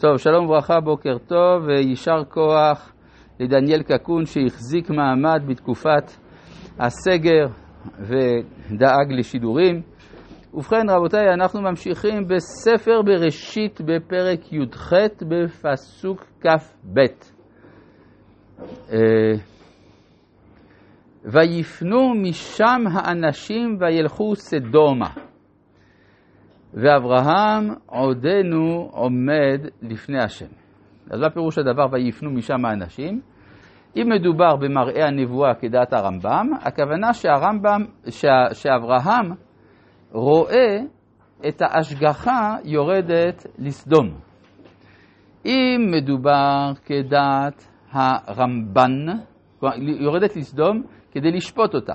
טוב, שלום וברכה, בוקר טוב, ויישר כוח לדניאל קקון שהחזיק מעמד בתקופת הסגר ודאג לשידורים. ובכן, רבותיי, אנחנו ממשיכים בספר בראשית בפרק י"ח בפסוק כ"ב. ויפנו משם האנשים וילכו סדומה. ואברהם עודנו עומד לפני השם. אז מה פירוש הדבר ויפנו משם האנשים? אם מדובר במראה הנבואה כדעת הרמב"ם, הכוונה שהרמב"ם, שה, שאברהם רואה את ההשגחה יורדת לסדום. אם מדובר כדעת הרמב"ן, יורדת לסדום כדי לשפוט אותה.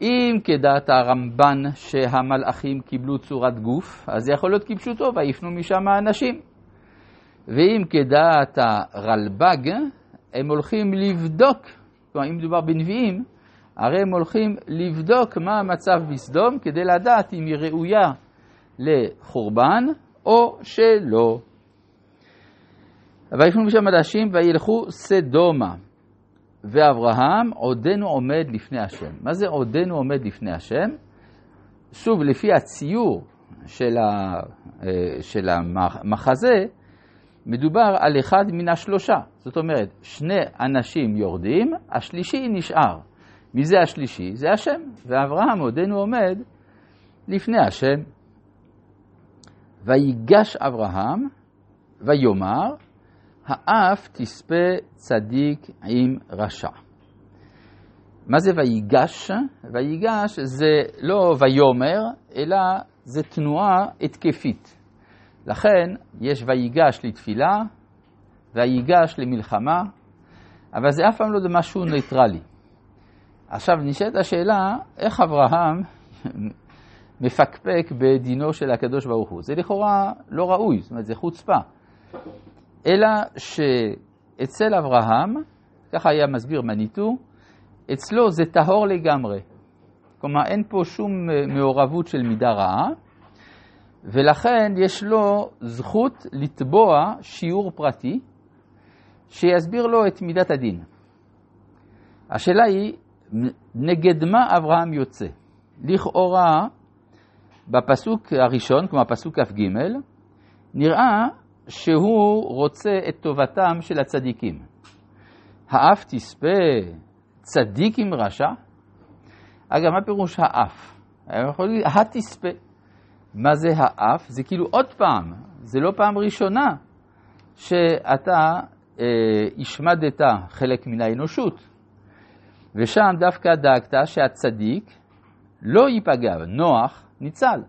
אם כדעת הרמב"ן שהמלאכים קיבלו צורת גוף, אז יכול להיות כפשוטו, ויפנו משם האנשים. ואם כדעת הרלב"ג, הם הולכים לבדוק, כלומר אם מדובר בנביאים, הרי הם הולכים לבדוק מה המצב בסדום כדי לדעת אם היא ראויה לחורבן או שלא. ויפנו משם אנשים וילכו סדומה. ואברהם עודנו עומד לפני השם. מה זה עודנו עומד לפני השם? שוב, לפי הציור של, ה, אה, של המחזה, מדובר על אחד מן השלושה. זאת אומרת, שני אנשים יורדים, השלישי נשאר. מי זה השלישי? זה השם. ואברהם עודנו עומד לפני השם. ויגש אברהם ויאמר, האף תספה צדיק עם רשע. מה זה ויגש? ויגש זה לא ויאמר, אלא זה תנועה התקפית. לכן יש ויגש לתפילה, ויגש למלחמה, אבל זה אף פעם לא משהו ניטרלי. עכשיו נשאלת השאלה, איך אברהם מפקפק בדינו של הקדוש ברוך הוא? זה לכאורה לא ראוי, זאת אומרת, זה חוצפה. אלא שאצל אברהם, ככה היה מסביר מניטו, אצלו זה טהור לגמרי. כלומר, אין פה שום מעורבות של מידה רעה, ולכן יש לו זכות לתבוע שיעור פרטי שיסביר לו את מידת הדין. השאלה היא, נגד מה אברהם יוצא? לכאורה, בפסוק הראשון, כלומר פסוק כ"ג, נראה שהוא רוצה את טובתם של הצדיקים. האף תספה צדיק עם רשע? אגב, מה פירוש האף? יכול להגיד, התספה. מה זה האף? זה כאילו עוד פעם, זה לא פעם ראשונה שאתה אה, השמדת חלק מן האנושות. ושם דווקא דאגת שהצדיק לא ייפגע, נוח ניצל.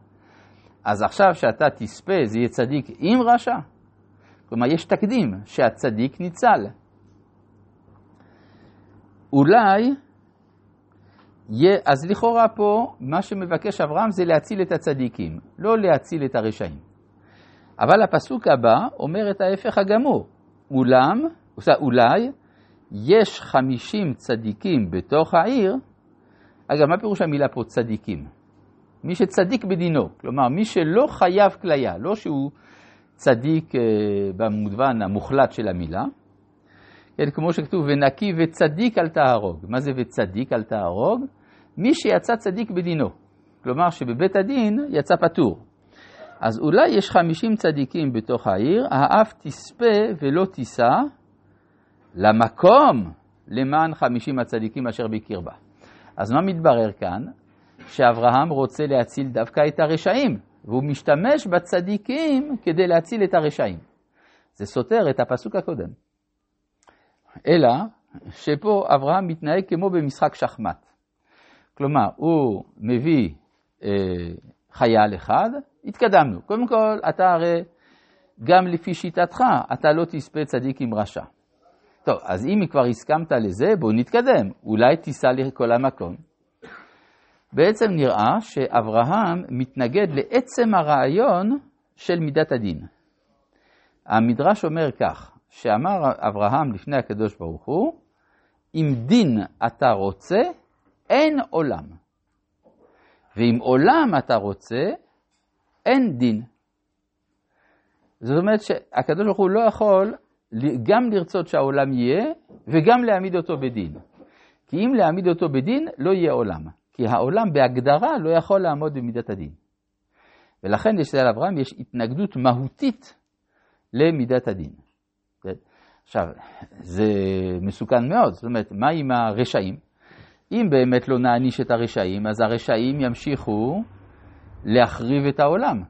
אז עכשיו שאתה תספה, זה יהיה צדיק עם רשע? כלומר, יש תקדים שהצדיק ניצל. אולי, אז לכאורה פה, מה שמבקש אברהם זה להציל את הצדיקים, לא להציל את הרשעים. אבל הפסוק הבא אומר את ההפך הגמור. אולם, אולי, יש חמישים צדיקים בתוך העיר, אגב, מה פירוש המילה פה צדיקים? מי שצדיק בדינו, כלומר, מי שלא חייב כליה, לא שהוא צדיק אה, במובן המוחלט של המילה, כן, כמו שכתוב, ונקי וצדיק אל תהרוג. מה זה וצדיק אל תהרוג? מי שיצא צדיק בדינו. כלומר שבבית הדין יצא פטור. אז אולי יש חמישים צדיקים בתוך העיר, האף תספה ולא תישא למקום למען חמישים הצדיקים אשר בקרבה. אז מה מתברר כאן? שאברהם רוצה להציל דווקא את הרשעים, והוא משתמש בצדיקים כדי להציל את הרשעים. זה סותר את הפסוק הקודם. אלא שפה אברהם מתנהג כמו במשחק שחמט. כלומר, הוא מביא אה, חייל אחד, התקדמנו. קודם כל, אתה הרי, גם לפי שיטתך, אתה לא תספה צדיק עם רשע. טוב, אז אם כבר הסכמת לזה, בוא נתקדם. אולי תיסע לכל המקום. בעצם נראה שאברהם מתנגד לעצם הרעיון של מידת הדין. המדרש אומר כך, שאמר אברהם לפני הקדוש ברוך הוא, אם דין אתה רוצה, אין עולם. ואם עולם אתה רוצה, אין דין. זאת אומרת שהקדוש ברוך הוא לא יכול גם לרצות שהעולם יהיה וגם להעמיד אותו בדין. כי אם להעמיד אותו בדין, לא יהיה עולם. כי העולם בהגדרה לא יכול לעמוד במידת הדין. ולכן יש אצל אברהם יש התנגדות מהותית למידת הדין. עכשיו, זה מסוכן מאוד, זאת אומרת, מה עם הרשעים? אם באמת לא נעניש את הרשעים, אז הרשעים ימשיכו להחריב את העולם.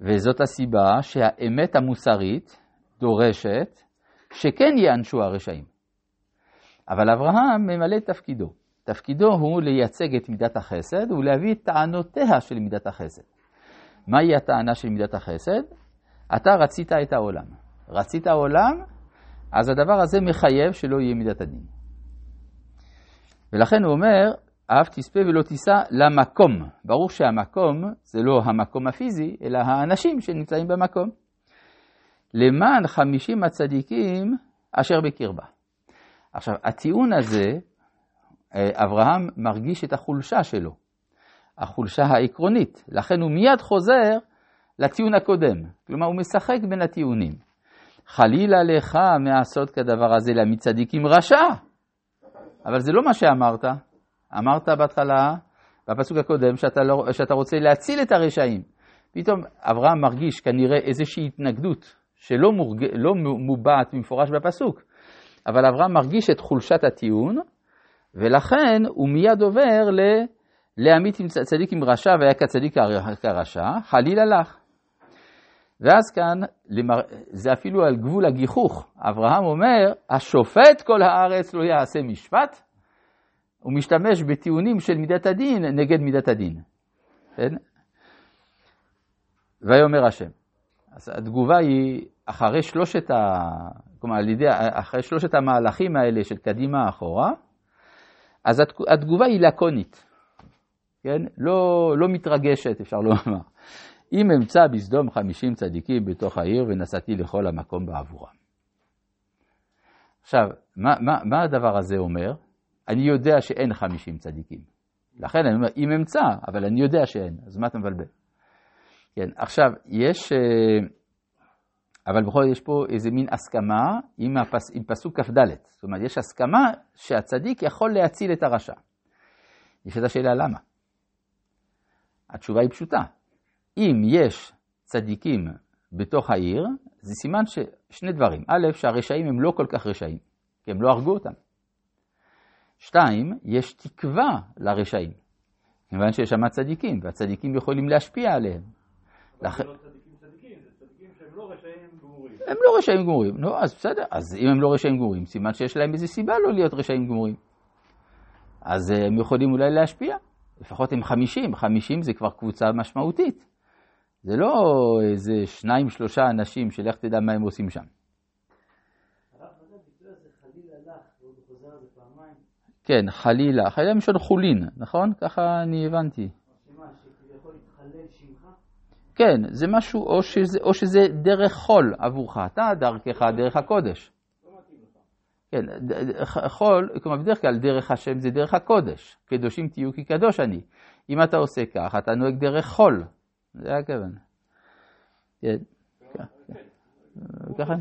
וזאת הסיבה שהאמת המוסרית דורשת שכן ייענשו הרשעים. אבל אברהם ממלא את תפקידו. תפקידו הוא לייצג את מידת החסד ולהביא את טענותיה של מידת החסד. מהי הטענה של מידת החסד? אתה רצית את העולם. רצית העולם, אז הדבר הזה מחייב שלא יהיה מידת הדין. ולכן הוא אומר, אף תספה ולא תישא למקום. ברור שהמקום זה לא המקום הפיזי, אלא האנשים שנמצאים במקום. למען חמישים הצדיקים אשר בקרבה. עכשיו, הטיעון הזה, אברהם מרגיש את החולשה שלו, החולשה העקרונית, לכן הוא מיד חוזר לטיעון הקודם, כלומר הוא משחק בין הטיעונים. חלילה לך מעשות כדבר הזה להעמיד צדיקים רשע, אבל זה לא מה שאמרת, אמרת בהתחלה, בפסוק הקודם, שאתה, לא, שאתה רוצה להציל את הרשעים. פתאום אברהם מרגיש כנראה איזושהי התנגדות שלא מורג... לא מובעת במפורש בפסוק, אבל אברהם מרגיש את חולשת הטיעון, ולכן הוא מיד עובר ל... להמית עם צדיק עם רשע והיה כצדיק כרשע, חלילה לך. ואז כאן, זה אפילו על גבול הגיחוך. אברהם אומר, השופט כל הארץ לא יעשה משפט, הוא משתמש בטיעונים של מידת הדין נגד מידת הדין. כן? ויאמר השם. אז התגובה היא, אחרי שלושת, ה... כלומר, ידי, אחרי שלושת המהלכים האלה של קדימה אחורה, אז התגובה היא לקונית, כן? לא, לא מתרגשת, אפשר לומר. אם אמצא בסדום חמישים צדיקים בתוך העיר ונסעתי לכל המקום בעבורם. עכשיו, מה, מה, מה הדבר הזה אומר? אני יודע שאין חמישים צדיקים. לכן אני אומר, אם אמצא, אבל אני יודע שאין, אז מה אתה מבלבל? כן, עכשיו, יש, אה, אבל בכל זאת יש פה איזה מין הסכמה עם, הפס, עם פסוק כ"ד. זאת אומרת, יש הסכמה שהצדיק יכול להציל את הרשע. יש את השאלה למה. התשובה היא פשוטה. אם יש צדיקים בתוך העיר, זה סימן ששני דברים. א', שהרשעים הם לא כל כך רשעים, כי הם לא הרגו אותם. שתיים, יש תקווה לרשעים, כיוון שיש שם צדיקים, והצדיקים יכולים להשפיע עליהם. לכן... הם לא רשעים גמורים. נו, אז בסדר, אז אם הם לא רשעים גמורים, סימן שיש להם איזו סיבה לא להיות רשעים גמורים. אז אה, הם יכולים אולי להשפיע. לפחות הם חמישים, חמישים זה כבר קבוצה משמעותית. זה לא איזה שניים, שלושה אנשים שלך תדע מה הם עושים שם. כן, חלילה, חלילה משון חולין, נכון? ככה אני הבנתי. כן, זה משהו, או שזה, או שזה דרך חול עבורך, אתה דרכך דרך הקודש. כן, חול, כלומר בדרך כלל דרך השם זה דרך הקודש, קדושים תהיו כי קדוש אני. אם אתה עושה כך, אתה נוהג דרך חול, זה הכוון. כן, ככה.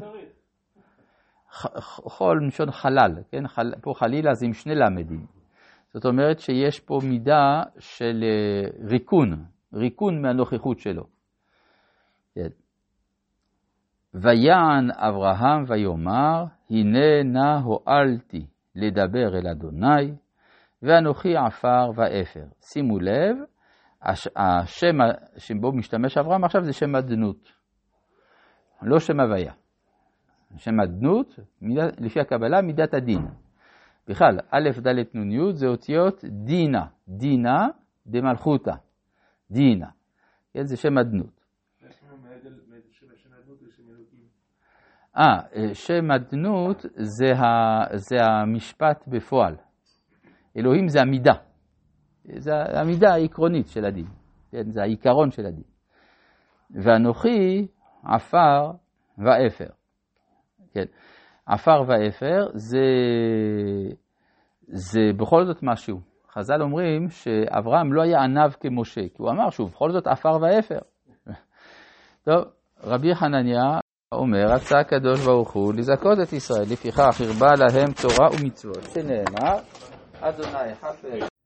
חול מלשון חלל, כן? פה חלילה זה עם שני למדים. זאת אומרת שיש פה מידה של אה, ריקון, ריקון מהנוכחות שלו. כן. ויען אברהם ויאמר, הנה נא הועלתי לדבר אל אדוני, ואנוכי עפר ואפר. שימו לב, השם שבו משתמש אברהם עכשיו זה שם אדנות, לא שם הוויה. שם אדנות, לפי הקבלה, מידת הדין. בכלל, א', ד', נ', י' זה אותיות דינה, דינה דמלכותא, דינה. כן, זה שם אדנות. אה, שם אדנות זה, ה, זה המשפט בפועל. אלוהים זה המידה. זה המידה העקרונית של הדין. כן, זה העיקרון של הדין. ואנוכי עפר ואפר. כן. עפר ואפר זה, זה בכל זאת משהו. חז"ל אומרים שאברהם לא היה עניו כמשה, כי הוא אמר שהוא בכל זאת עפר ואפר. טוב, רבי חנניה אומר, רצה הקדוש ברוך הוא לזכות את ישראל, לפיכך הרבה להם תורה ומצוות, שנאמר, אדוני חפץ